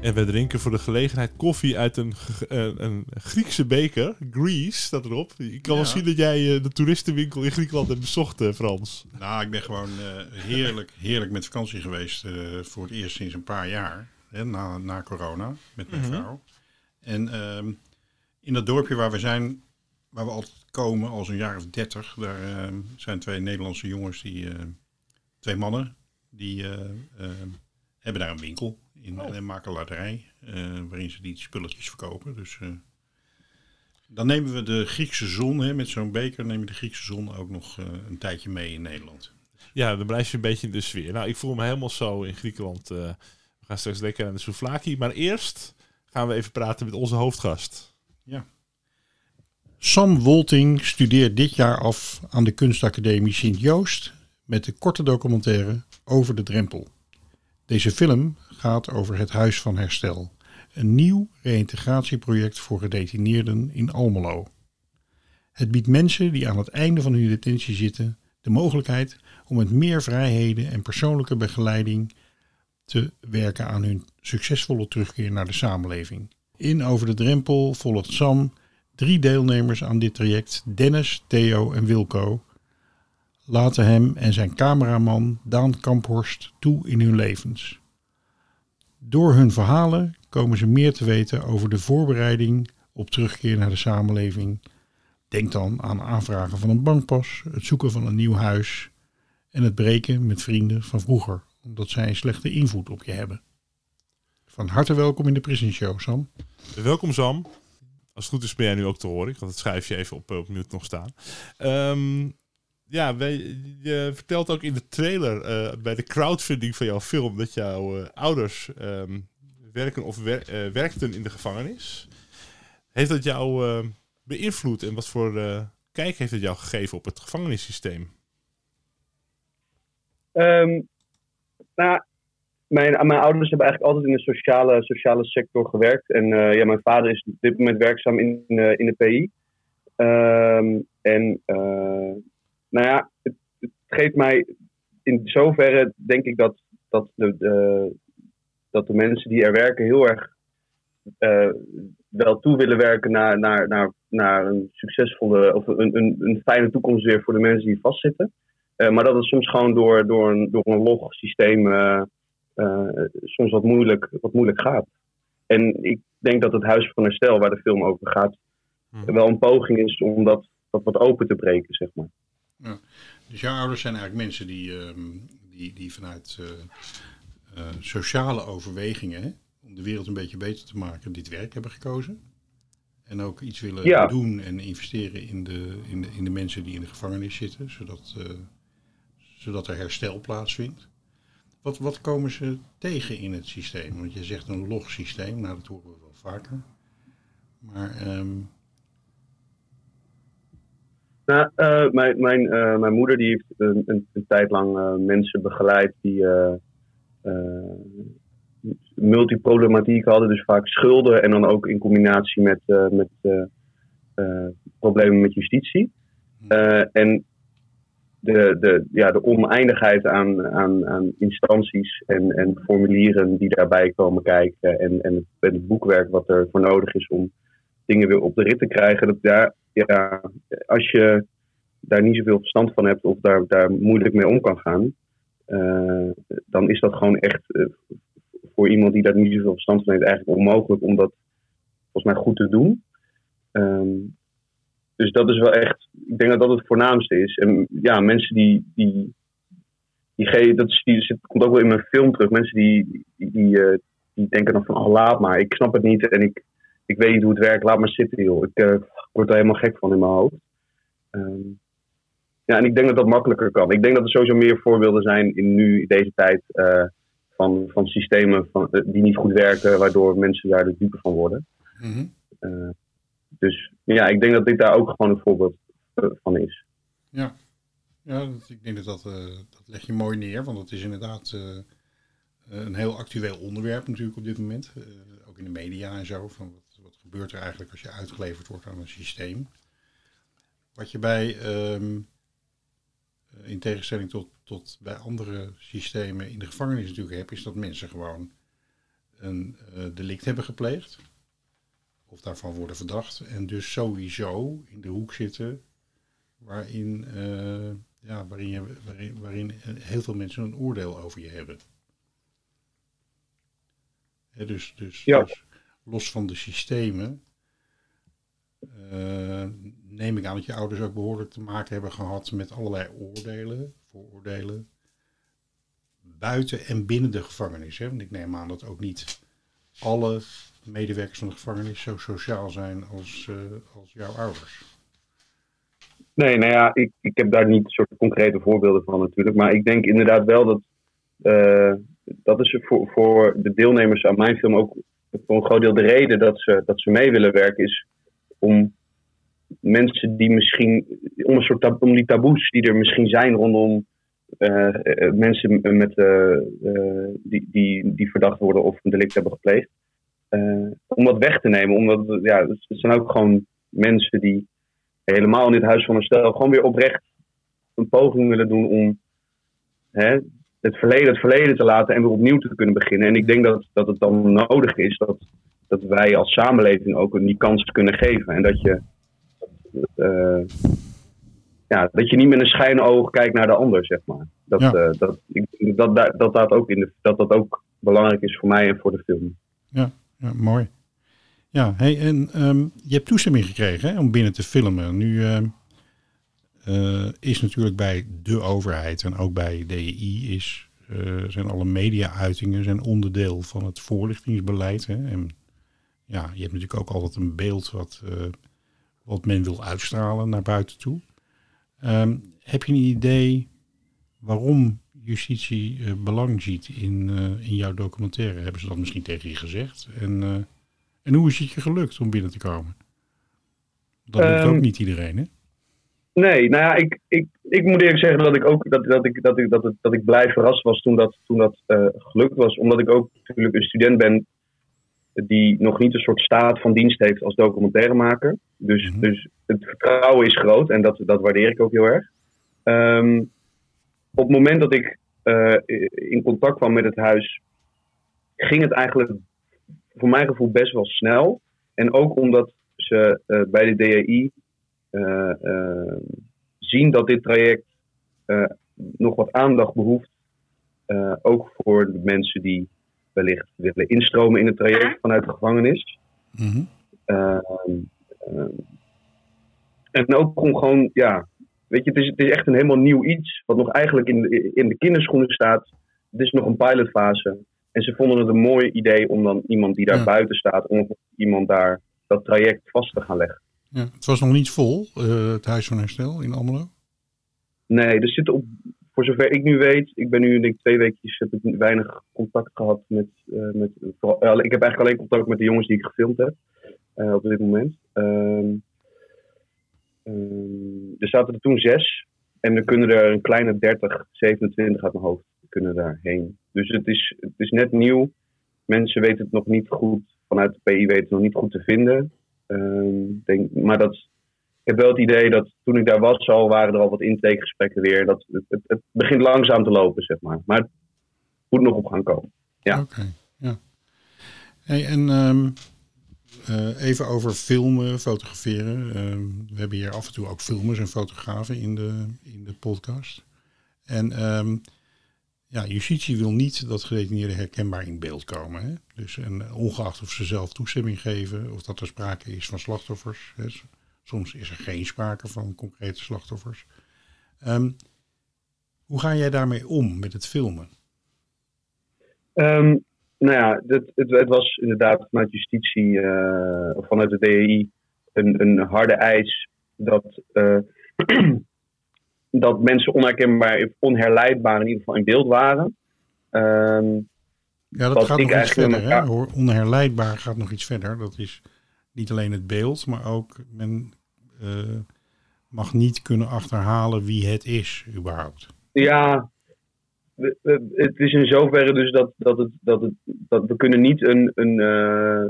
En we drinken voor de gelegenheid koffie uit een, eh, een Griekse beker. Greece staat erop. Ik kan wel zien dat jij eh, de toeristenwinkel in Griekenland hebt bezocht, eh, Frans. Nou, ik ben gewoon heerlijk, heerlijk met vakantie geweest voor het eerst sinds een paar jaar. Hè, na, na corona, met mijn vrouw. En ehm, in dat dorpje waar we zijn, waar we altijd komen, als een jaar of dertig, daar ehm, zijn twee Nederlandse jongens, die, twee mannen, die eh, ehm, hebben daar een winkel in een makelaarderij, eh, waarin ze die spulletjes verkopen. Dus eh, dan nemen we de Griekse zon, hè, met zo'n beker nemen we de Griekse zon ook nog eh, een tijdje mee in Nederland. Ja, dan blijf je een beetje in de sfeer. Nou, ik voel me helemaal zo in Griekenland. we gaan straks lekker aan de souvlaki. Maar eerst gaan we even praten met onze hoofdgast. Sam Wolting studeert dit jaar af aan de kunstacademie Sint-Joost met de korte documentaire Over de Drempel. Deze film gaat over het Huis van Herstel, een nieuw reïntegratieproject voor gedetineerden in Almelo. Het biedt mensen die aan het einde van hun detentie zitten de mogelijkheid om met meer vrijheden en persoonlijke begeleiding te werken aan hun succesvolle terugkeer naar de samenleving. In Over de Drempel volgt Sam Drie deelnemers aan dit traject, Dennis, Theo en Wilco, laten hem en zijn cameraman Daan Kamphorst toe in hun levens. Door hun verhalen komen ze meer te weten over de voorbereiding op terugkeer naar de samenleving. Denk dan aan aanvragen van een bankpas, het zoeken van een nieuw huis en het breken met vrienden van vroeger, omdat zij een slechte invloed op je hebben. Van harte welkom in de Prison Show, Sam. Welkom Sam. Als het goed is ben jij nu ook te horen. Ik had het schrijfje even op, op mute nog staan. Ehm, ja, je vertelt ook in de trailer eh, bij de crowdfunding van jouw film dat jouw eh, ouders ehm, werken of eh, werkten in de gevangenis. Heeft dat jou beïnvloed en wat voor kijk heeft het jou gegeven op het gevangenissysteem? Ehm, nou, mijn, mijn ouders hebben eigenlijk altijd in de sociale, sociale sector gewerkt. En ja, mijn vader is op dit moment werkzaam in, in de PI. Ehm, en nou ja, het, het geeft mij in zoverre, denk ik, dat, dat, de, de, dat de mensen die er werken heel erg eh, wel toe willen werken naar, naar, naar, naar een succesvolle of een, een, een fijne toekomst weer voor de mensen die vastzitten. Eh, maar dat het soms gewoon door, door, een, door een log systeem eh, soms wat moeilijk, wat moeilijk gaat. En ik denk dat het Huis van Herstel, waar de film over gaat, Mhm. wel een poging is om dat, dat wat open te breken, zeg maar. Dus jouw ouders zijn eigenlijk mensen die, ehm, die, die vanuit eh, eh, sociale overwegingen, hè, om de wereld een beetje beter te maken, dit werk hebben gekozen. En ook iets willen Ja. doen en investeren in de, in, de, in de mensen die in de gevangenis zitten, zodat, eh, zodat er herstel plaatsvindt. Wat, wat komen ze tegen in het systeem? Want je zegt een log systeem, nou dat horen we wel vaker. Maar ehm, Nou, eh, mijn, mijn, eh, mijn moeder die heeft een, een, een tijd lang eh, mensen begeleid die multiproblematiek hadden, dus vaak schulden en dan ook in combinatie met, met problemen met justitie. Eh, en de, de, ja, de oneindigheid aan, aan, aan instanties en, en formulieren die daarbij komen kijken en, en, het, en het boekwerk wat er voor nodig is om dingen weer op de rit te krijgen, dat daar, ja, als je daar niet zoveel verstand van hebt of daar, daar moeilijk mee om kan gaan, eh, dan is dat gewoon echt eh, voor iemand die daar niet zoveel verstand van heeft eigenlijk onmogelijk om dat volgens mij goed te doen. Ehm, dus dat is wel echt, ik denk dat dat het voornaamste is. En ja, mensen die, die, die, dat zit, komt ook wel in mijn film terug. Mensen die, die, die, eh, die denken dan van, oh laat maar, ik snap het niet en ik, ik weet niet hoe het werkt, laat maar zitten joh. Ik uh, word er helemaal gek van in mijn hoofd. Ehm, ja, en ik denk dat dat makkelijker kan. Ik denk dat er sowieso meer voorbeelden zijn in nu, deze tijd, uh, van, van systemen van, die niet goed werken, waardoor mensen daar de dupe van worden. Mm -hmm. Dus ja, ik denk dat dit daar ook gewoon een voorbeeld van is. Ja, ja ik denk dat dat, dat leg je mooi neer, want het is inderdaad een heel actueel onderwerp natuurlijk op dit moment. Ook in de media en zo, van gebeurt er eigenlijk als je uitgeleverd wordt aan een systeem. Wat je bij, um, in tegenstelling tot, tot bij andere systemen in de gevangenis natuurlijk hebt, is dat mensen gewoon een delict hebben gepleegd of daarvan worden verdacht. En dus sowieso in de hoek zitten waarin, uh, ja, waarin, je, waarin, waarin heel veel mensen een oordeel over je hebben. dus, dus, ja. dus, los van de systemen uh, neem ik aan dat je ouders ook behoorlijk te maken hebben gehad met allerlei oordelen, vooroordelen, buiten en binnen de gevangenis. Want ik neem aan dat ook niet alle medewerkers van de gevangenis zo sociaal zijn als, uh, als jouw ouders? Nee, nou ja, ik, ik heb daar niet soort concrete voorbeelden van natuurlijk. Maar ik denk inderdaad wel dat. Uh, dat is voor, voor de deelnemers aan mijn film ook voor een groot deel de reden dat ze, dat ze mee willen werken. Is om mensen die misschien. om, een soort om die taboes die er misschien zijn rondom. Uh, mensen met, die, die, die verdacht worden of een delict hebben gepleegd om dat weg te nemen. Omdat ja, het zijn ook gewoon mensen die helemaal in dit huis van herstel gewoon weer oprecht een poging willen doen om hè, het, verleden, het verleden te laten en weer opnieuw te kunnen beginnen. En ik denk dat, dat het dan nodig is dat, dat wij als samenleving ook die kans kunnen geven. En dat je, uh, ja, dat je niet met een schijnoog kijkt naar de ander, zeg maar. Dat, ja. uh, dat, ik, dat, dat, dat, dat, ook in de, dat dat ook belangrijk is voor mij en voor de film. Ja, ja, mooi. Ja, hey, en um, je hebt toestemming gekregen hè, om binnen te filmen. Nu uh, uh, is natuurlijk bij de overheid en ook bij DEI is, uh, zijn alle media-uitingen zijn onderdeel van het voorlichtingsbeleid. Hè. En ja, je hebt natuurlijk ook altijd een beeld wat, wat men wil uitstralen naar buiten toe. Um, heb je een idee waarom justitie belang ziet in, in jouw documentaire. Hebben ze dat misschien tegen je gezegd? En, en hoe is het je gelukt om binnen te komen? Dat um, ook niet iedereen, hè? Nee, nou ja, ik, ik, ik moet eerlijk zeggen dat ik ook dat, dat, ik, dat, ik, dat, het, dat ik blij verrast was toen dat, toen dat gelukt was. Omdat ik ook natuurlijk een student ben die nog niet een soort staat van dienst heeft als documentairemaker. Dus, mm -hmm. dus het vertrouwen is groot en dat, dat waardeer ik ook heel erg. Um, op het moment dat ik uh, in contact kwam met het huis, ging het eigenlijk voor mijn gevoel best wel snel. En ook omdat ze uh, bij de DAI uh, zien dat dit traject nog wat aandacht behoeft. ook voor de mensen die wellicht willen instromen in het traject vanuit de gevangenis. Mm -hmm. en ook om gewoon, ja, Weet je, het is, het is echt een helemaal nieuw iets. Wat nog eigenlijk in de, in de kinderschoenen staat. Het is nog een pilotfase. En ze vonden het een mooi idee om dan iemand die daar ja. buiten staat. Om iemand daar dat traject vast te gaan leggen. Ja, het was nog niet vol, uh, het Huis van Herstel in Almelo? Nee, er zitten op, voor zover ik nu weet, ik ben nu denk twee weekjes, heb ik weinig contact gehad met, uh, met vooral, ik heb eigenlijk alleen contact met de jongens die ik gefilmd heb op dit moment. Uh, Um, er zaten er toen zes. En er kunnen er een kleine 30, 27 uit mijn hoofd kunnen daarheen. Dus het is, het is net nieuw. Mensen weten het nog niet goed. Vanuit de PI weten het nog niet goed te vinden. Um, denk, maar dat, ik heb wel het idee dat toen ik daar was al, waren er al wat intakegesprekken weer. Dat het, het, begint langzaam te lopen, zeg maar. Maar het moet nog op gaan komen. Ja. Oké, ja. Hey, en um, uh, even over filmen, fotograferen. Uh, we hebben hier af en toe ook filmers en fotografen in de, in de podcast. En ja, justitie wil niet dat gedetineerden herkenbaar in beeld komen. Hè? Dus en ongeacht of ze zelf toestemming geven of dat er sprake is van slachtoffers, hè, Soms is er geen sprake van concrete slachtoffers. Ehm, hoe ga jij daarmee om met het filmen? Ehm, nou ja, het, het, het, was inderdaad vanuit justitie, uh, vanuit de DEI, een, een harde eis dat, uh, dat mensen onherkenbaar, onherleidbaar in ieder geval in beeld waren. Um, ja, dat gaat nog iets verder. Hè? Onherleidbaar gaat nog iets verder. Dat is niet alleen het beeld, maar ook men uh, mag niet kunnen achterhalen wie het is, überhaupt. Ja, het is in zoverre dus dat, dat, het, dat, het, dat we kunnen niet een, een uh,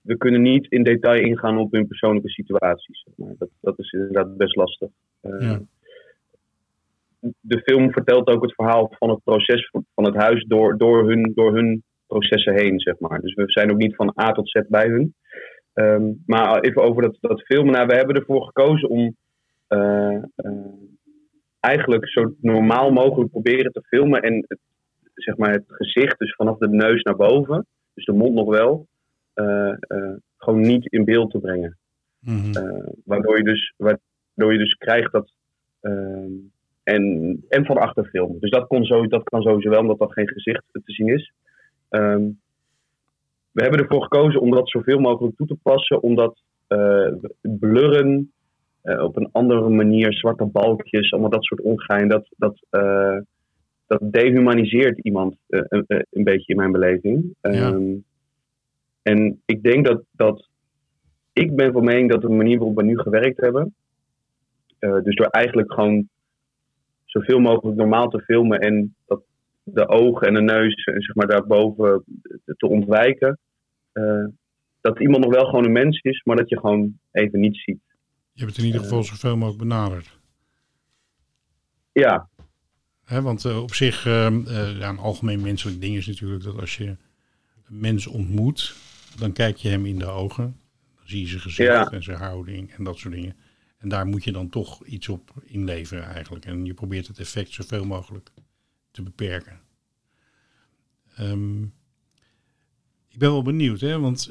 we kunnen niet in detail ingaan op hun persoonlijke situaties. Dat, dat is inderdaad best lastig. Uh, ja. De film vertelt ook het verhaal van het proces van het huis door, door, hun, door hun processen heen, zeg maar. Dus we zijn ook niet van A tot Z bij hun. Um, maar even over dat, dat filmen. Nou, we hebben ervoor gekozen om uh, eigenlijk zo normaal mogelijk proberen te filmen. En het, zeg maar het gezicht, dus vanaf de neus naar boven, dus de mond nog wel, uh, uh, gewoon niet in beeld te brengen. Mm -hmm. waardoor, je dus, waardoor je dus krijgt dat. Ehm, en, en van achter filmen. Dus dat, kon zo, dat kan sowieso wel, omdat dat geen gezicht te zien is. Um, we hebben ervoor gekozen om dat zoveel mogelijk toe te passen, omdat blurren uh, op een andere manier, zwarte balkjes, allemaal dat soort ongein, dat, dat, uh, dat dehumaniseert iemand uh, een, een, beetje in mijn beleving. Ja. Um, en ik denk dat, dat ik ben van mening dat de manier waarop we nu gewerkt hebben, dus door eigenlijk gewoon zoveel mogelijk normaal te filmen en dat de ogen en de neus en zeg maar daarboven te ontwijken, dat iemand nog wel gewoon een mens is, maar dat je gewoon even niet ziet. Je hebt het in ieder geval eh. zoveel mogelijk benaderd. Ja. Want uh, op zich, uh, ja, een algemeen menselijk ding is natuurlijk dat als je een mens ontmoet, dan kijk je hem in de ogen. Dan zie je zijn gezicht ja. en zijn houding en dat soort dingen. En daar moet je dan toch iets op inleveren eigenlijk. En je probeert het effect zoveel mogelijk te beperken. Um, ik ben wel benieuwd, hè, want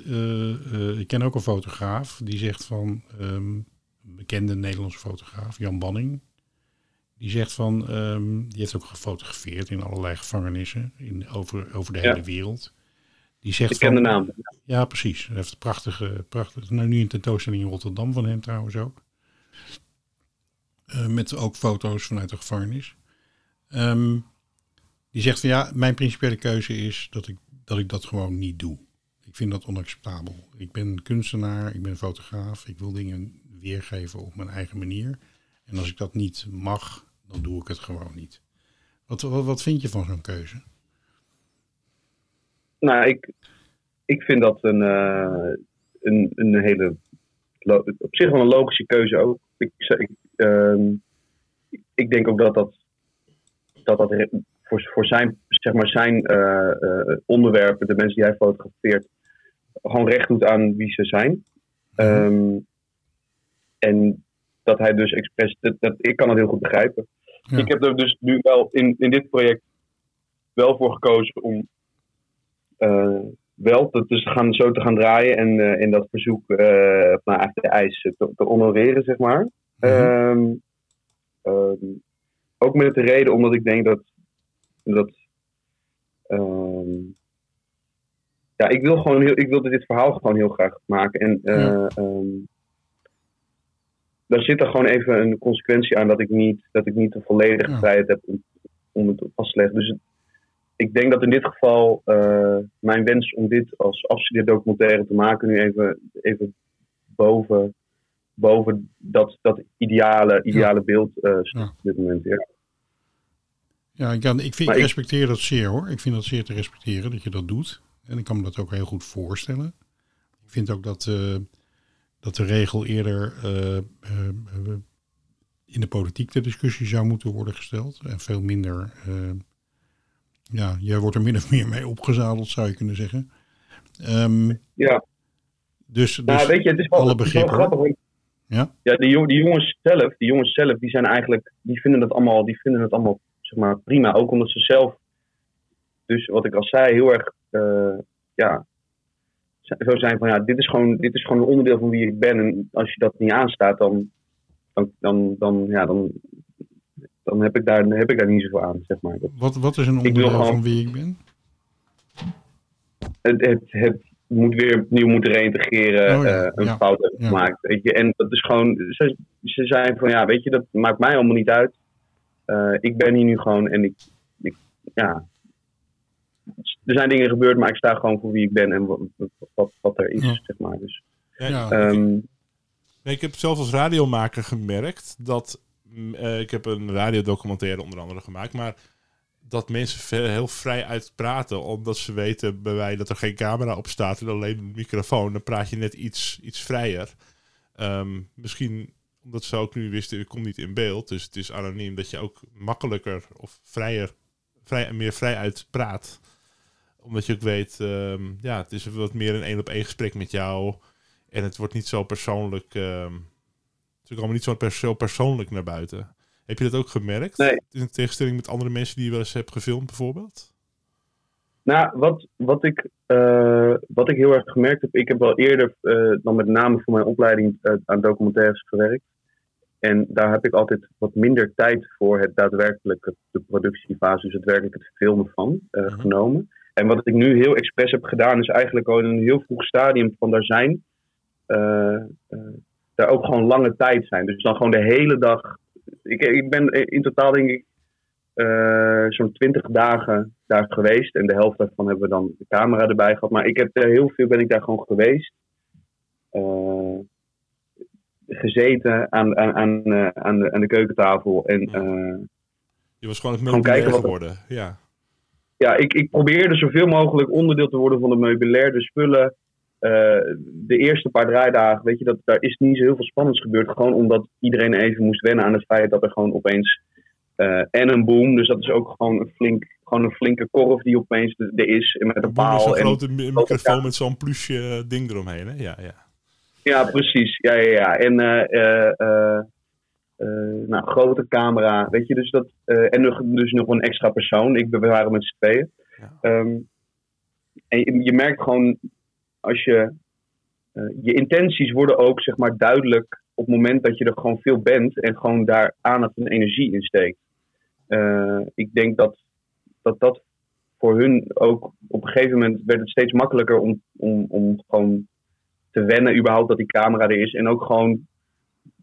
ik ken ook een fotograaf die zegt van... Um, een bekende Nederlandse fotograaf, Jan Banning. Die zegt van, um, die heeft ook gefotografeerd in allerlei gevangenissen in, over, over de ja. hele wereld. Die zegt Ik ken van, de naam. Ja, precies. Hij heeft een prachtige, prachtige, nou nu een tentoonstelling in Rotterdam van hem trouwens ook. Uh, met ook foto's vanuit de gevangenis. Um, die zegt van ja, mijn principiële keuze is dat ik, dat ik dat gewoon niet doe. Ik vind dat onacceptabel. Ik ben kunstenaar, ik ben fotograaf, ik wil dingen weergeven op mijn eigen manier. En als ik dat niet mag, dan doe ik het gewoon niet. Wat, wat, wat vind je van zo'n keuze? Nou, ik, ik vind dat een, uh, een, een hele. Op zich wel een logische keuze ook. Ik, ik, uh, ik denk ook dat dat. dat, dat voor, voor zijn, zeg maar zijn uh, uh, onderwerpen, de mensen die hij fotografeert, gewoon recht doet aan wie ze zijn. Um, en dat hij dus expres, dat, dat, ik kan het heel goed begrijpen. Ja. Ik heb er dus nu wel in, in dit project wel voor gekozen om uh, wel te, te, gaan, zo te gaan draaien en uh, in dat verzoek uh, naar de eis te, te, honoreren, zeg maar. Mm -hmm. um, um, ook met de reden omdat ik denk dat, dat um, ja, ik wil gewoon heel, ik wilde dit verhaal gewoon heel graag maken. En daar zit er gewoon even een consequentie aan dat ik niet, dat ik niet de volledige vrijheid heb om, om het vast te leggen. Dus het, ik denk dat in dit geval uh, mijn wens om dit als afstudeerdocumentaire te maken nu even, even boven, boven dat, dat ideale, ideale ja. beeld uh, staat op dit moment. Ja. Ja, ik, kan, ik, vind, ik respecteer dat zeer hoor. Ik vind dat zeer te respecteren dat je dat doet. En ik kan me dat ook heel goed voorstellen. Ik vind ook dat, uh, dat de regel eerder in de politiek de discussie zou moeten worden gesteld. En veel minder, ja, jij wordt er min of meer mee opgezadeld, zou je kunnen zeggen. Um, ja. Dus, dus nou, weet je, het is wel, alle begrippen. Wel grappig. Ja, ja die, die, jongens zelf, die jongens zelf, die zijn eigenlijk, die vinden het allemaal, die vinden het allemaal zeg maar, prima. Ook omdat ze zelf, dus wat ik al zei, heel erg, ja, zo zijn van ja, dit is, gewoon, dit is gewoon een onderdeel van wie ik ben. En als je dat niet aanstaat, dan, dan, dan, dan, ja, dan, dan heb, ik daar, heb ik daar niet zoveel aan, zeg maar. Dat- Wat, wat is een onderdeel gewoon- van wie ik ben? het, het, het moet weer opnieuw moeten reïntegreren, Oh ja, eh, een ja, fout hebben ja. gemaakt. Weet je? En dat is gewoon, ze, ze zijn van ja, weet je, dat maakt mij allemaal niet uit. Eh, ik ben hier nu gewoon en ik, ik, ja. Er zijn dingen gebeurd, maar ik sta gewoon voor wie ik ben en wat, wat, wat er is, Ja. zeg maar. Dus, Ja, ehm, Nee, ik heb zelf als radiomaker gemerkt dat. Eh, ik heb een radiodocumentaire onder andere gemaakt, maar dat mensen heel vrij uitpraten, omdat ze weten bij wij dat er geen camera op staat en alleen een microfoon. Dan praat je net iets, iets vrijer. Ehm, misschien omdat ze ook nu wisten, ik kom niet in beeld, dus het is anoniem, dat je ook makkelijker of vrijer, vrij, meer vrij uit praat. Omdat je ook weet, ehm, ja, het is wat meer een één op één gesprek met jou. En het wordt niet zo persoonlijk. ehm ze komen niet zo, pers- zo persoonlijk naar buiten. Heb je dat ook gemerkt? Nee. In tegenstelling met andere mensen die je wel eens hebt gefilmd, bijvoorbeeld? Nou, wat, wat, ik, eh, wat ik heel erg gemerkt heb, ik heb wel eerder eh, dan met name voor mijn opleiding eh, aan documentaires gewerkt. En daar heb ik altijd wat minder tijd voor het daadwerkelijke, de productiefase, dus het werkelijk het filmen van, eh, Mhm. genomen. En wat ik nu heel expres heb gedaan, is eigenlijk al in een heel vroeg stadium van daar zijn, eh, eh, daar ook gewoon lange tijd zijn. Dus dan gewoon de hele dag. Ik, ik ben in totaal denk ik eh, zo'n 20 dagen daar geweest. En de helft daarvan hebben we dan de camera erbij gehad. Maar ik heb er heel veel ben ik daar gewoon geweest. Eh, gezeten aan, aan, aan, eh, aan, de, aan de keukentafel. En eh, Je was gewoon het meubilair geworden. Ja. ja, ik, ik probeerde zoveel mogelijk onderdeel te worden van de meubilair, de spullen. Eh, de eerste paar draaidagen, weet je, dat, daar is niet zo heel veel spannends gebeurd. Gewoon omdat iedereen even moest wennen aan het feit dat er gewoon opeens. eh, en een boom, dus dat is ook gewoon een, flink, gewoon een flinke korf die opeens er is. En met een paal. een En, grote mi- microfoon met zo'n plusje eh, ding eromheen. Hè? Ja, ja. Ja, precies. Ja, ja, ja. En nou, grote camera, weet je, dus dat. en nog, dus nog een extra persoon. Ik, we waren met z'n tweeën. Ja. Ehm, en je, je merkt gewoon, als je. eh, je intenties worden ook, zeg maar, duidelijk op het moment dat je er gewoon veel bent en gewoon daar aandacht en energie in steekt. Eh, ik denk dat, dat dat voor hun ook op een gegeven moment werd het steeds makkelijker om, om, om gewoon te wennen überhaupt dat die camera er is. En ook gewoon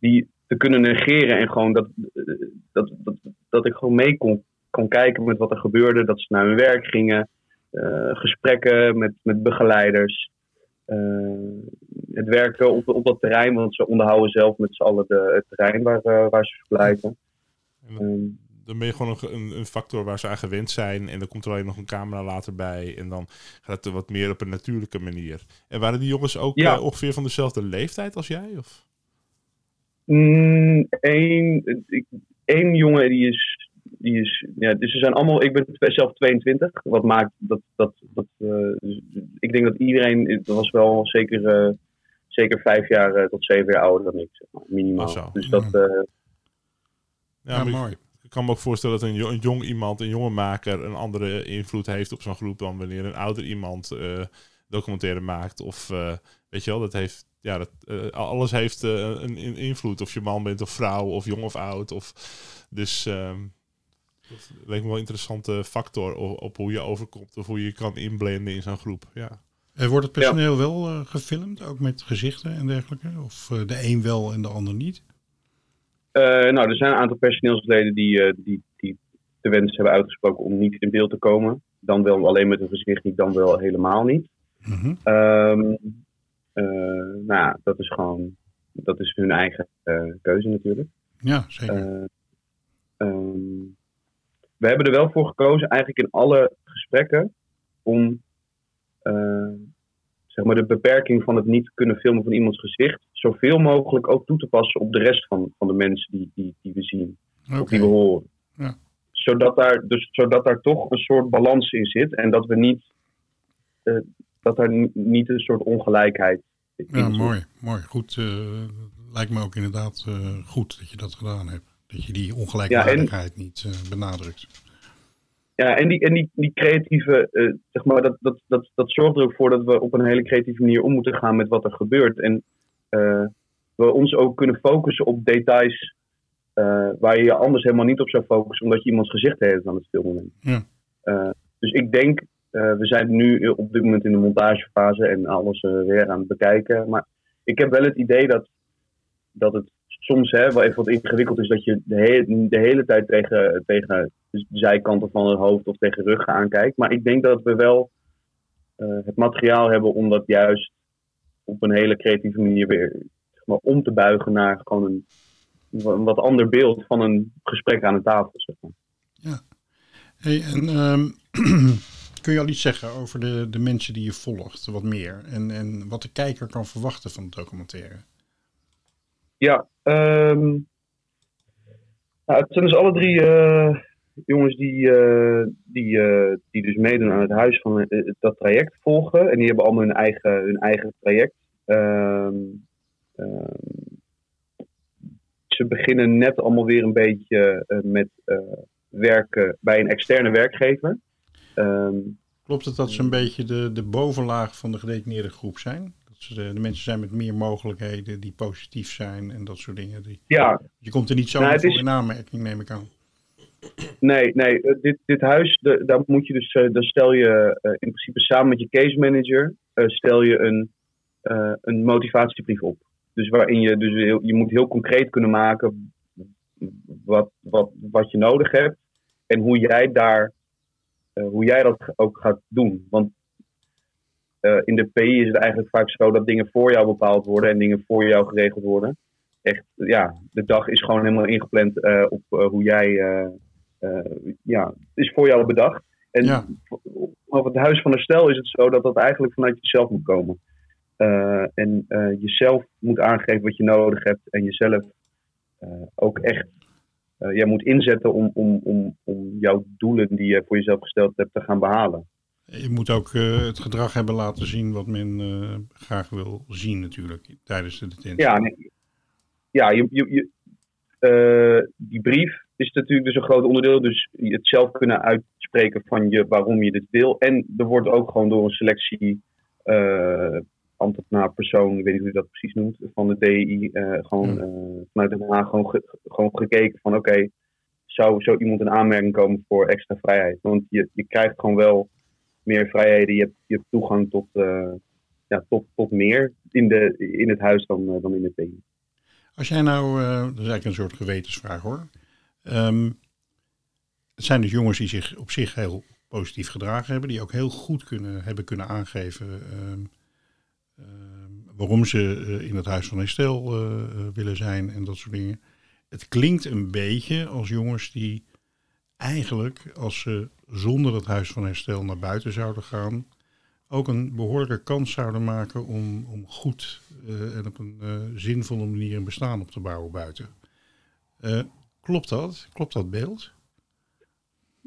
die te kunnen negeren en gewoon dat, eh, dat, dat, dat ik gewoon mee kon, kon kijken met wat er gebeurde. Dat ze naar hun werk gingen. eh, gesprekken met, met begeleiders. Eh, het werken op, op dat terrein, want ze onderhouden zelf met z'n allen de, het terrein waar, eh, waar ze verblijven. En dan, ben je gewoon een, een, factor waar ze aan gewend zijn. En dan komt er alleen nog een camera later bij. En dan gaat het er wat meer op een natuurlijke manier. En waren die jongens ook Ja. eh, ongeveer van dezelfde leeftijd als jij? Of? Mm, één, ik- één jongen die is, die is, ja, dus ze zijn allemaal, ik ben zelf 22, wat maakt dat, dat, dat eh, dus ik denk dat iedereen, dat was wel zeker, eh, zeker vijf jaar eh, tot zeven jaar ouder dan ik, zeg maar, minimaal. Zo. Dus dat, eh, Ja, Ja, ik- mooi. Ik kan me ook voorstellen dat een, een jong iemand, een jonge maker, een andere invloed heeft op zo'n groep dan wanneer een ouder iemand eh, documentaire maakt. Of eh, weet je wel, dat heeft, ja, dat, alles heeft eh, een, een invloed. Of je man bent of vrouw, of jong of oud. Of, dus ehm dat lijkt me wel een interessante factor op, op hoe je overkomt of hoe je je kan inblenden in zo'n groep. Ja. En wordt het personeel wel eh, gefilmd, ook met gezichten en dergelijke? Of eh, de een wel en de ander niet? eh, nou, er zijn een aantal personeelsleden die, eh, die, die de wens hebben uitgesproken om niet in beeld te komen. Dan wel alleen met hun gezicht niet, dan wel helemaal niet. Eh, nou ja, dat is gewoon, dat is hun eigen eh, keuze natuurlijk. Ja, zeker. Ehm, we hebben er wel voor gekozen, eigenlijk in alle gesprekken, om eh, zeg maar de beperking van het niet kunnen filmen van iemands gezicht, zoveel mogelijk ook toe te passen op de rest van, van de mensen die, die, die we zien of die we horen. Ja. Zodat, daar, dus, zodat daar toch een soort balans in zit en dat we niet, eh, dat er ni- niet een soort ongelijkheid in Ja, zit. mooi. Mooi. Goed. eh, lijkt me ook inderdaad goed dat je dat gedaan hebt. Dat je die ongelijkwaardigheid niet eh, benadrukt. ja, en die, en die, die creatieve, eh, zeg maar, dat, dat, dat, dat zorgt er ook voor dat we op een hele creatieve manier om moeten gaan met wat er gebeurt. En eh, we ons ook kunnen focussen op details waar je je anders helemaal niet op zou focussen, omdat je iemands gezicht heeft aan het filmen. Ja. Dus ik denk, we zijn nu op dit moment in de montagefase en alles weer aan het bekijken. Maar ik heb wel het idee dat, dat het soms hè, wel even wat ingewikkeld is dat je de, he- de hele tijd tegen, tegen de zijkanten van het hoofd of tegen ruggen aankijkt. Maar ik denk dat we wel eh, het materiaal hebben om dat juist op een hele creatieve manier weer zeg maar, om te buigen naar gewoon een, wat ander beeld van een gesprek aan de tafel. Maar. Hey, en ehm, kun je al iets zeggen over de, de mensen die je volgt, wat meer? En, en wat de kijker kan verwachten van het documentaire? Ja, ehm, nou, het zijn dus alle drie eh, jongens die, eh, die, eh, die dus meedoen aan het huis van dat traject volgen. En die hebben allemaal hun eigen, hun eigen traject. Ehm, ehm, ze beginnen net allemaal weer een beetje met werken bij een externe werkgever. Klopt het dat ze een beetje de, de bovenlaag van de gedetineerde groep zijn? Ze de, mensen zijn met meer mogelijkheden, die positief zijn en dat soort dingen. Die, ja, je komt er niet zo Nou, voor is- in aanmerking, neem ik aan. Nee, nee. eh, Dit, dit huis, de- daar moet je dus, eh, daar stel je eh, in principe samen met je case manager, eh, stel je een, eh, een motivatiebrief op. Dus waarin je, dus heel, je moet heel concreet kunnen maken wat, wat, wat je nodig hebt en hoe jij daar, eh, hoe jij dat ook gaat doen. Want eh, in de PI is het eigenlijk vaak zo dat dingen voor jou bepaald worden en dingen voor jou geregeld worden. Echt, ja, de dag is gewoon helemaal ingepland eh, op eh, hoe jij ja, het is voor jou bedacht. En Ja. op het huis van herstel is het zo dat dat eigenlijk vanuit jezelf moet komen. En jezelf moet aangeven wat je nodig hebt en jezelf ook echt jij moet inzetten om, om, om, om jouw doelen die je voor jezelf gesteld hebt te gaan behalen. Je moet ook eh, het gedrag hebben laten zien wat men eh, graag wil zien natuurlijk tijdens de detentie. Ja, nee. ja je, je, je, eh, die brief is natuurlijk dus een groot onderdeel. Dus het zelf kunnen uitspreken van je, waarom je dit wil. En er wordt ook gewoon door een selectie ambtenaar, persoon, ik weet niet hoe je dat precies noemt, van de DI, gewoon Ja. vanuit Den Haag gewoon, ge- gewoon gekeken van oké, zou zo iemand in aanmerking komen voor extra vrijheid? Want je, je krijgt gewoon wel meer vrijheden, je hebt, je toegang tot, eh, ja, tot, tot meer in, de, in het huis dan, eh, dan in de PI. Als jij nou, eh, dat is eigenlijk een soort gewetensvraag hoor. Ehm, het zijn dus jongens die zich op zich heel positief gedragen hebben, die ook heel goed kunnen, hebben kunnen aangeven ehm, ehm, waarom ze in het huis van eh, willen zijn en dat soort dingen. Het klinkt een beetje als jongens die eigenlijk, als ze zonder het huis van herstel naar buiten zouden gaan, ook een behoorlijke kans zouden maken om, om goed eh, en op een eh, zinvolle manier een bestaan op te bouwen buiten. Eh, klopt dat? Klopt dat beeld?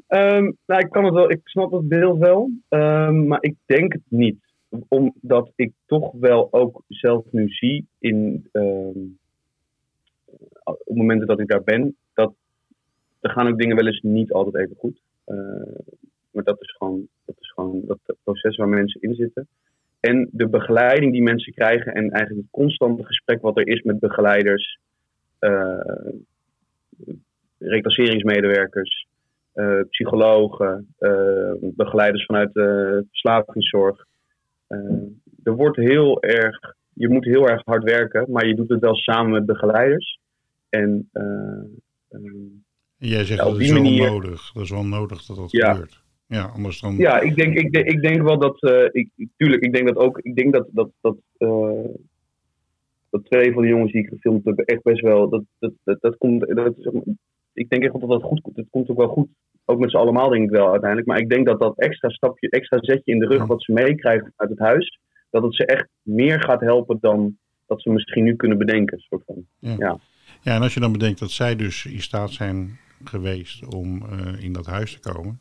Ehm, nou, ik kan het wel, ik snap het beeld wel, ehm, maar ik denk het niet. Omdat ik toch wel ook zelf nu zie in ehm, op momenten dat ik daar ben, er gaan ook dingen wel eens niet altijd even goed. Eh, maar dat is gewoon, dat is gewoon dat proces waar mensen in zitten. En de begeleiding die mensen krijgen en eigenlijk het constante gesprek wat er is met begeleiders, eh reclasseringsmedewerkers, eh, psychologen, begeleiders vanuit de verslavingszorg. Er wordt heel erg, je moet heel erg hard werken, maar je doet het wel samen met begeleiders. En eh, ehm, jij zegt Ja, dat is wel manier- nodig. Dat is wel nodig dat dat Ja. gebeurt. Ja, anders dan... Ja, ik denk, ik, denk- ik denk wel dat. eh ik, tuurlijk, ik denk dat ook. Ik denk dat. dat, dat, eh, dat twee van de jongens die ik gefilmd heb, echt best wel. Dat, dat, dat, dat komt. Dat, is- ik denk echt dat dat goed komt. Het komt ook wel goed. Ook met z'n allemaal, denk ik wel uiteindelijk. Maar ik denk dat dat extra stapje, extra zetje in de rug. Ja. wat ze meekrijgen uit het huis. dat het ze echt meer gaat helpen dan dat ze misschien nu kunnen bedenken. Soort van. Ja, en als je dan bedenkt dat zij dus in staat zijn geweest om eh, in dat huis te komen,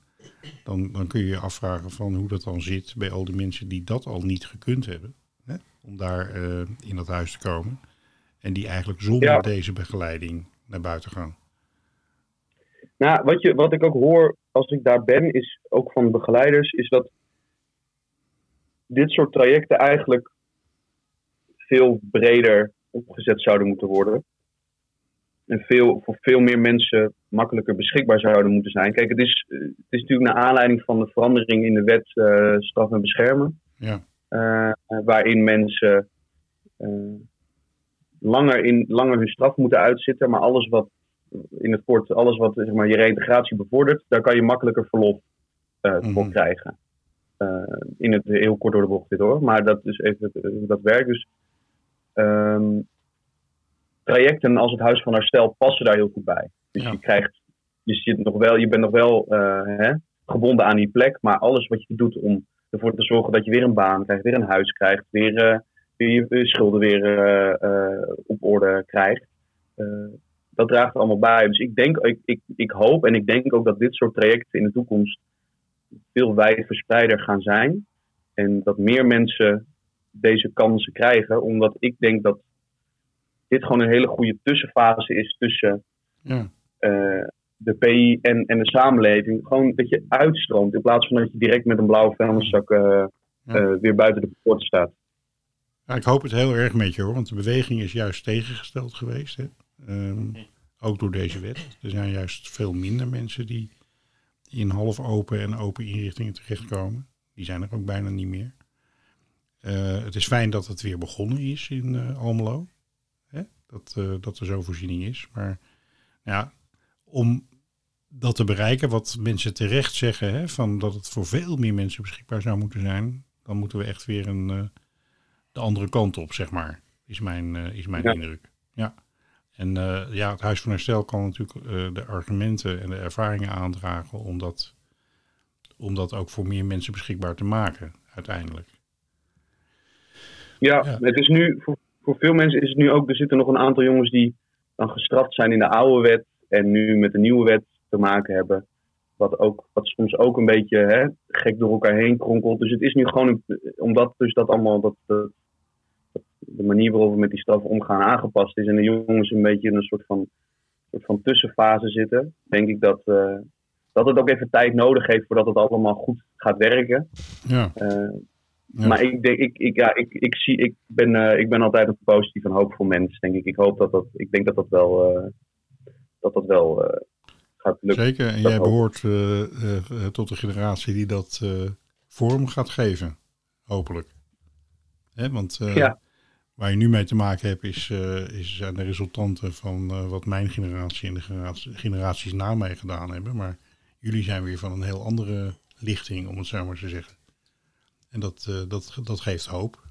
dan, dan kun je je afvragen van hoe dat dan zit bij al die mensen die dat al niet gekund hebben, hè? om daar eh, in dat huis te komen. En die eigenlijk zonder Ja. deze begeleiding naar buiten gaan. Nou, wat, je, wat ik ook hoor als ik daar ben, is ook van begeleiders, is dat dit soort trajecten eigenlijk veel breder opgezet zouden moeten worden. En veel, voor veel meer mensen makkelijker beschikbaar zouden moeten zijn. Kijk, het is, eh, het is natuurlijk naar aanleiding van de verandering in de wet uh, straf en beschermen. Ja. Uh, waarin mensen uh, langer, in, langer hun straf moeten uitzitten. Maar alles wat in het kort, alles wat zeg maar, je reïntegratie bevordert, daar kan je makkelijker verlof uh, mm -hmm. voor krijgen. in het heel kort door de bocht dit hoor. Maar dat is even dat werkt. Dus um, trajecten als het Huis van Herstel passen daar heel goed bij. Dus ja. je krijgt, je, zit nog wel, je bent nog wel uh, hè, gebonden aan die plek, maar alles wat je doet om ervoor te zorgen dat je weer een baan krijgt, weer een huis krijgt, weer, uh, weer je schulden weer uh, op orde krijgt, dat draagt er allemaal bij. Dus ik denk, ik, ik, ik hoop en ik denk ook dat dit soort trajecten in de toekomst veel wijdverspreider gaan zijn. En dat meer mensen deze kansen krijgen, omdat ik denk dat dit gewoon een hele goede tussenfase is tussen ja. uh, de PI en, en de samenleving. Gewoon dat je uitstroomt in plaats van dat je direct met een blauwe vuilniszak uh, ja. uh, weer buiten de poort staat. Ja, ik hoop het heel erg met je hoor, want de beweging is juist tegengesteld geweest. Hè? Um, ook door deze wet. Er zijn juist veel minder mensen die in half open en open inrichtingen terechtkomen. Die zijn er ook bijna niet meer. Uh, het is fijn dat het weer begonnen is in uh, Almelo. Dat, uh, dat er zo'n voorziening is. Maar ja, om dat te bereiken, wat mensen terecht zeggen, hè, van dat het voor veel meer mensen beschikbaar zou moeten zijn, dan moeten we echt weer een, de andere kant op, zeg maar. Is mijn, is mijn ja. indruk. Ja. En ja, het Huis van Herstel kan natuurlijk de argumenten en de ervaringen aandragen om dat, om dat ook voor meer mensen beschikbaar te maken, uiteindelijk. Ja, ja, het is nu, voor, voor veel mensen is het nu ook, er zitten nog een aantal jongens die dan gestraft zijn in de oude wet en nu met de nieuwe wet te maken hebben. Wat, ook, wat soms ook een beetje hè, gek door elkaar heen kronkelt. Dus het is nu gewoon, een, omdat dus dat allemaal, dat, dat, de manier waarop we met die straf omgaan aangepast is en de jongens een beetje in een soort van, soort van tussenfase zitten, denk ik dat, uh, dat het ook even tijd nodig heeft voordat het allemaal goed gaat werken. Ja. Uh, ja. Maar ik, denk, ik, ik, ja, ik, ik, zie, ik, ben, uh, ik ben altijd een positief en hoopvol mens, denk ik. Ik hoop dat dat, ik denk dat dat wel, uh, dat dat wel uh, gaat lukken. Zeker, en dat jij behoort tot de generatie die dat vorm gaat geven, hopelijk. Hè, want ja. waar je nu mee te maken hebt, is, is zijn de resultanten van wat mijn generatie en de generatie, generaties na mij gedaan hebben. Maar jullie zijn weer van een heel andere lichting, om het zo maar te zeggen. En dat, uh, dat, dat geeft hoop.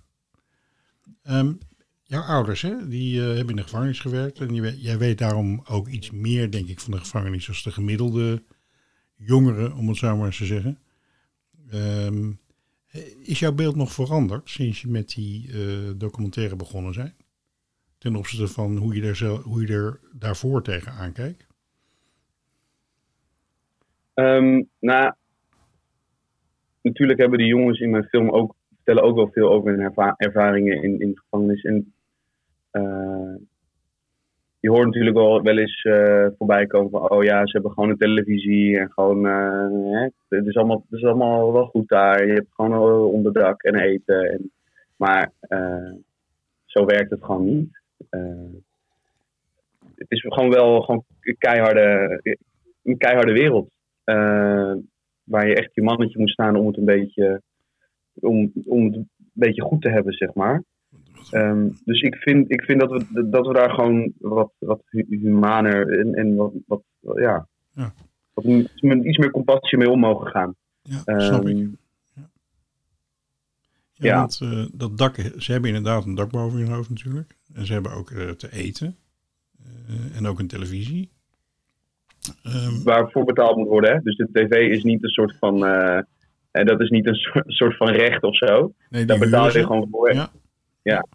Um, jouw ouders, hè, die uh, hebben in de gevangenis gewerkt. En jij, weet daarom ook iets meer, denk ik, van de gevangenis als de gemiddelde jongeren, om het zo maar eens te zeggen. Um, is jouw beeld nog veranderd sinds je met die uh, documentaire begonnen zijn? Ten opzichte van hoe je er, zelf, hoe je er daarvoor tegenaan kijkt? Um, nou, natuurlijk hebben die jongens in mijn film ook vertellen ook wel veel over hun erva ervaringen in, in de gevangenis. En uh, je hoort natuurlijk wel, wel eens uh, voorbij komen van, oh ja, ze hebben gewoon een televisie en gewoon, uh, hè, het, is allemaal, het is allemaal wel goed daar. Je hebt gewoon onderdak en eten. En, maar zo werkt het gewoon niet. het is gewoon wel gewoon keiharde, een keiharde wereld waar je echt je mannetje moet staan om het een beetje, om, om het een beetje goed te hebben, zeg maar. Um, dus ik vind, ik vind dat, we, dat we daar gewoon wat, wat humaner en, en wat, wat, ja, ja. Wat, iets meer compassie mee om mogen gaan. Ja, snap um, ik. Ja, ja, ja. Want, uh, dat dak, ze hebben inderdaad een dak boven hun hoofd natuurlijk. En ze hebben ook uh, te eten. Uh, en ook een televisie. Um, Waarvoor betaald moet worden. Hè? Dus de tv is niet een soort van. Uh, en dat is niet een soort, soort van recht of zo. Nee, Daar betaal je gewoon voor. Ja. ja.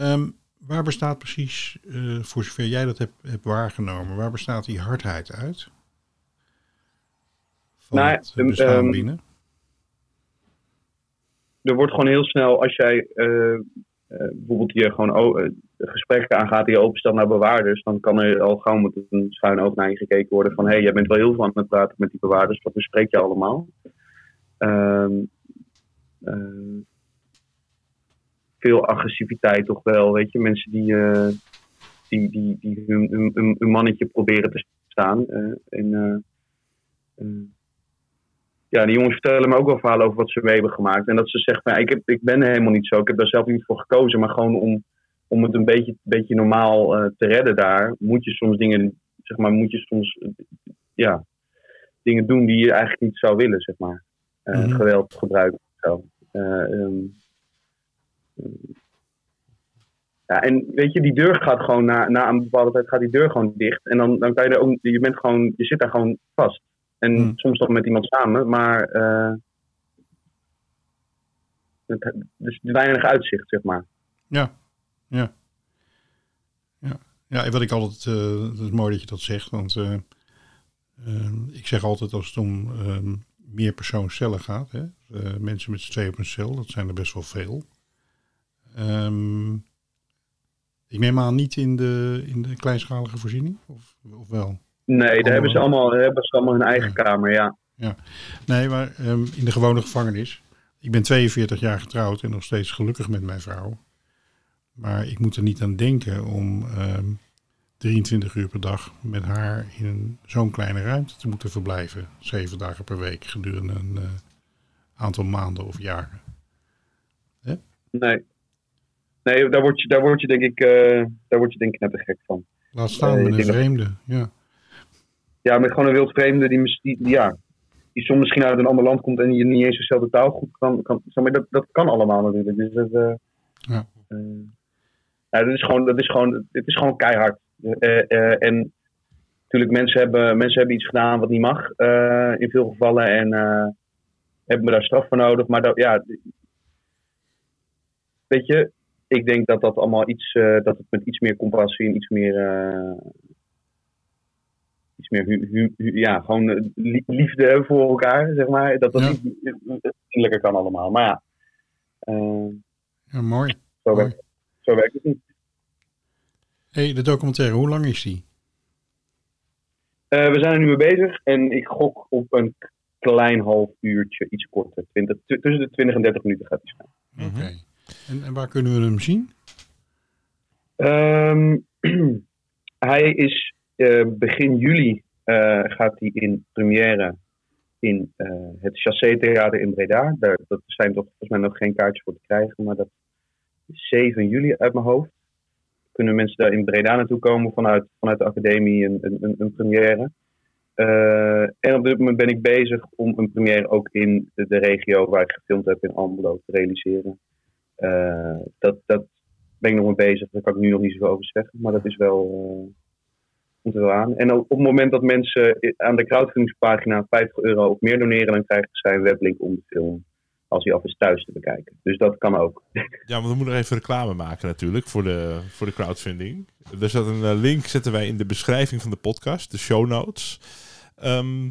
Um, waar bestaat precies, uh, voor zover jij dat hebt, hebt waargenomen, waar bestaat die hardheid uit? Van nou, het bestaan um, binnen? Er wordt gewoon heel snel, als jij uh, eh, bijvoorbeeld je gewoon eh, gesprekken aangaat die je openstelt naar bewaarders, dan kan er al gauw met een schuin oog naar je gekeken worden van hé, hey, jij bent wel heel veel aan het praten met die bewaarders, wat bespreek je allemaal? Ehm, eh, veel agressiviteit toch wel, weet je, mensen die, eh, die, die, die hun, hun, hun- mannetje proberen te staan. eh, eh, eh, ja, die jongens vertellen me ook wel verhalen over wat ze mee hebben gemaakt. En dat ze zeggen, van, ja, ik, heb, ik ben helemaal niet zo. Ik heb daar zelf niet voor gekozen. Maar gewoon om, om het een beetje, beetje normaal eh, te redden daar, moet je soms dingen, zeg maar, moet je soms, ja, dingen doen die je eigenlijk niet zou willen, zeg maar. Eh, Mhm. Geweld gebruiken. Zo. Eh, ehm, ja, en weet je, die deur gaat gewoon na, na een bepaalde tijd gaat die deur gewoon dicht. En dan, dan kan je er ook, je bent gewoon, je zit daar gewoon vast. En Hmm. soms nog met iemand samen, maar eh het, is weinig uitzicht, zeg maar. Ja, ja. Ja, ja wat ik altijd, eh het is mooi dat je dat zegt, want eh, ehm, ik zeg altijd als het om ehm meer persoonscellen gaat, hè, eh, mensen met z'n twee op een cel, dat zijn er best wel veel. Ehm, ik neem aan niet in de, in de kleinschalige voorziening, of, of wel? Nee, daar hebben ze Allemaal- hebben ze allemaal hun eigen Ja. kamer, ja. Nee, maar ehm, in de gewone gevangenis. Ik ben 42 jaar getrouwd en nog steeds gelukkig met mijn vrouw. Maar ik moet er niet aan denken om ehm, 23 uur per dag met haar in zo'n kleine ruimte te moeten verblijven. Zeven dagen per week gedurende een eh, aantal maanden of jaren. Nee. Nee, daar word je, daar word je denk ik, eh, daar word je denk ik net te gek van. Laat staan Eh, met een vreemde. Ja. Ja, met gewoon een wildvreemde die, die, ja, die soms misschien uit een ander land komt en je niet eens dezelfde taal goed kan. kan maar, dat, dat kan allemaal natuurlijk. Dus dat, eh, Ja. eh, ja, dat is gewoon, dat is gewoon, het is gewoon keihard. Eh, en natuurlijk, mensen hebben, mensen hebben iets gedaan wat niet mag in veel gevallen en hebben daar straf voor nodig. Maar dat, ja, weet je, ik denk dat dat allemaal iets, dat het met iets meer compassie en iets meer, meer, hu, hu- hu- ja, gewoon eh, li- liefde voor elkaar, zeg maar. Dat dat Ja. niet vriendelijker kan allemaal. Maar ja, eh, ja, mooi. zo, mooi. werkt, zo werkt het niet. hey, de documentaire, hoe lang is die? Eh, we zijn er nu mee bezig en ik gok op een klein half uurtje, iets korter. 20, t- tussen de 20 en 30 minuten gaat die staan. Oké. En, en waar kunnen we hem zien? Ehm, hij is eh, begin juli eh, gaat hij in première in eh, het Chassé Theater in Breda. Daar, dat zijn toch volgens mij nog geen kaartjes voor te krijgen, maar dat is 7 juli uit mijn hoofd. Kunnen mensen daar in Breda naartoe komen vanuit, vanuit de academie een, een, een, première. En op dit moment ben ik bezig om een première ook in de, regio waar ik gefilmd heb in Almelo te realiseren. Eh, dat, dat ben ik nog mee bezig. Daar kan ik nu nog niet zoveel over zeggen. Maar dat is wel, komt er. En op het moment dat mensen aan de crowdfundingspagina 50 euro of meer doneren, dan krijgen zij een weblink om de film als hij af is thuis te bekijken. Dus dat kan ook. Ja, maar we moeten nog even reclame maken natuurlijk voor de, voor de crowdfunding. Er staat een eh, link, zetten wij in de beschrijving van de podcast, de show notes. Ehm,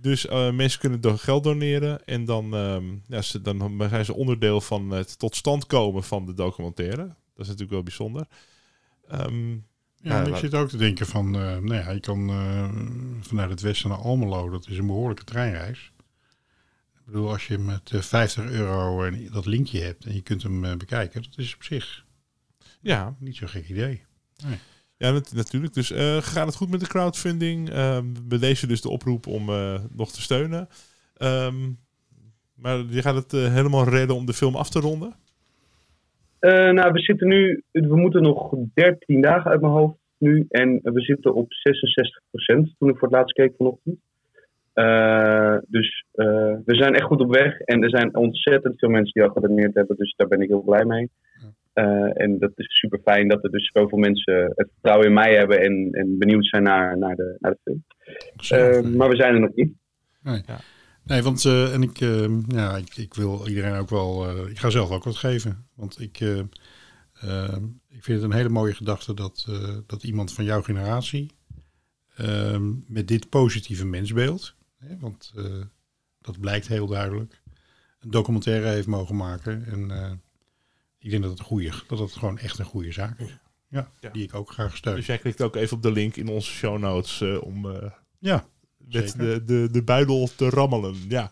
dus eh, mensen kunnen door geld doneren en dan, ehm, ja, ze, dan zijn ze onderdeel van het tot stand komen van de documentaire. Dat is natuurlijk wel bijzonder. Ehm, Ja, Ja, ik zit ook te denken van, eh, nou ja, je kan eh, vanuit het westen naar Almelo, dat is een behoorlijke treinreis. Ik bedoel, als je met eh, 50 euro eh, dat linkje hebt en je kunt hem bekijken, dat is op zich ja, niet zo'n gek idee. Ja, nat- natuurlijk. Dus gaat het goed met de crowdfunding? Ehm bij deze dus de oproep om nog te steunen. Ehm, maar je gaat het helemaal redden om de film af te ronden? Eh, nou, we zitten nu, we moeten nog 13 dagen uit mijn hoofd nu. En we zitten op 66% toen ik voor het laatst keek vanochtend. Eh, dus eh, we zijn echt goed op weg. En er zijn ontzettend veel mensen die al gedoneerd hebben. Dus daar ben ik heel blij mee. Eh, en dat is super fijn dat er dus zoveel mensen het vertrouwen in mij hebben. En, en benieuwd zijn naar, naar, de, naar de film. Eh, maar we zijn er nog niet. Nee, want eh, en ik, eh, ja, ik, ik wil iedereen ook wel. eh, ik ga zelf ook wat geven. Want ik, eh, eh, ik vind het een hele mooie gedachte dat, dat iemand van jouw generatie. eh, met dit positieve mensbeeld. Hè, want dat blijkt heel duidelijk. Een documentaire heeft mogen maken. En Ik denk dat het, een goede, dat het gewoon echt een goede zaak is. Ja, Ja. die ik ook graag steun. Dus jij klikt ook even op de link in onze show notes om ja, met de, de, de buidel te rammelen. Ja.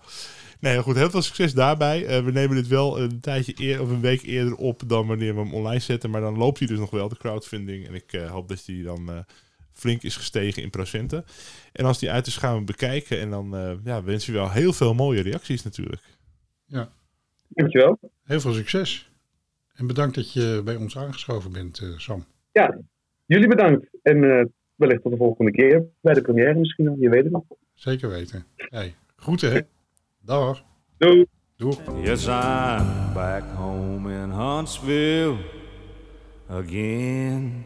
Nee, heel goed. Heel veel succes daarbij. Eh, we nemen dit wel een tijdje eer, of een week eerder op dan wanneer we hem online zetten. Maar dan loopt hij dus nog wel, de crowdfunding. En ik eh, hoop dat hij dan eh, flink is gestegen in procenten. En als die uit is, gaan we bekijken. En dan eh, ja, wensen we wel heel veel mooie reacties natuurlijk. Dankjewel. heel veel succes. En bedankt dat je bij ons aangeschoven bent, eh, Sam. Ja, jullie bedankt. En eh, wellicht tot de volgende keer. Bij de première misschien al, je weet het nog. Zeker weten. Hey, groeten hè. Dag. Doei. Doeg. Yes, I'm back home in Huntsville again.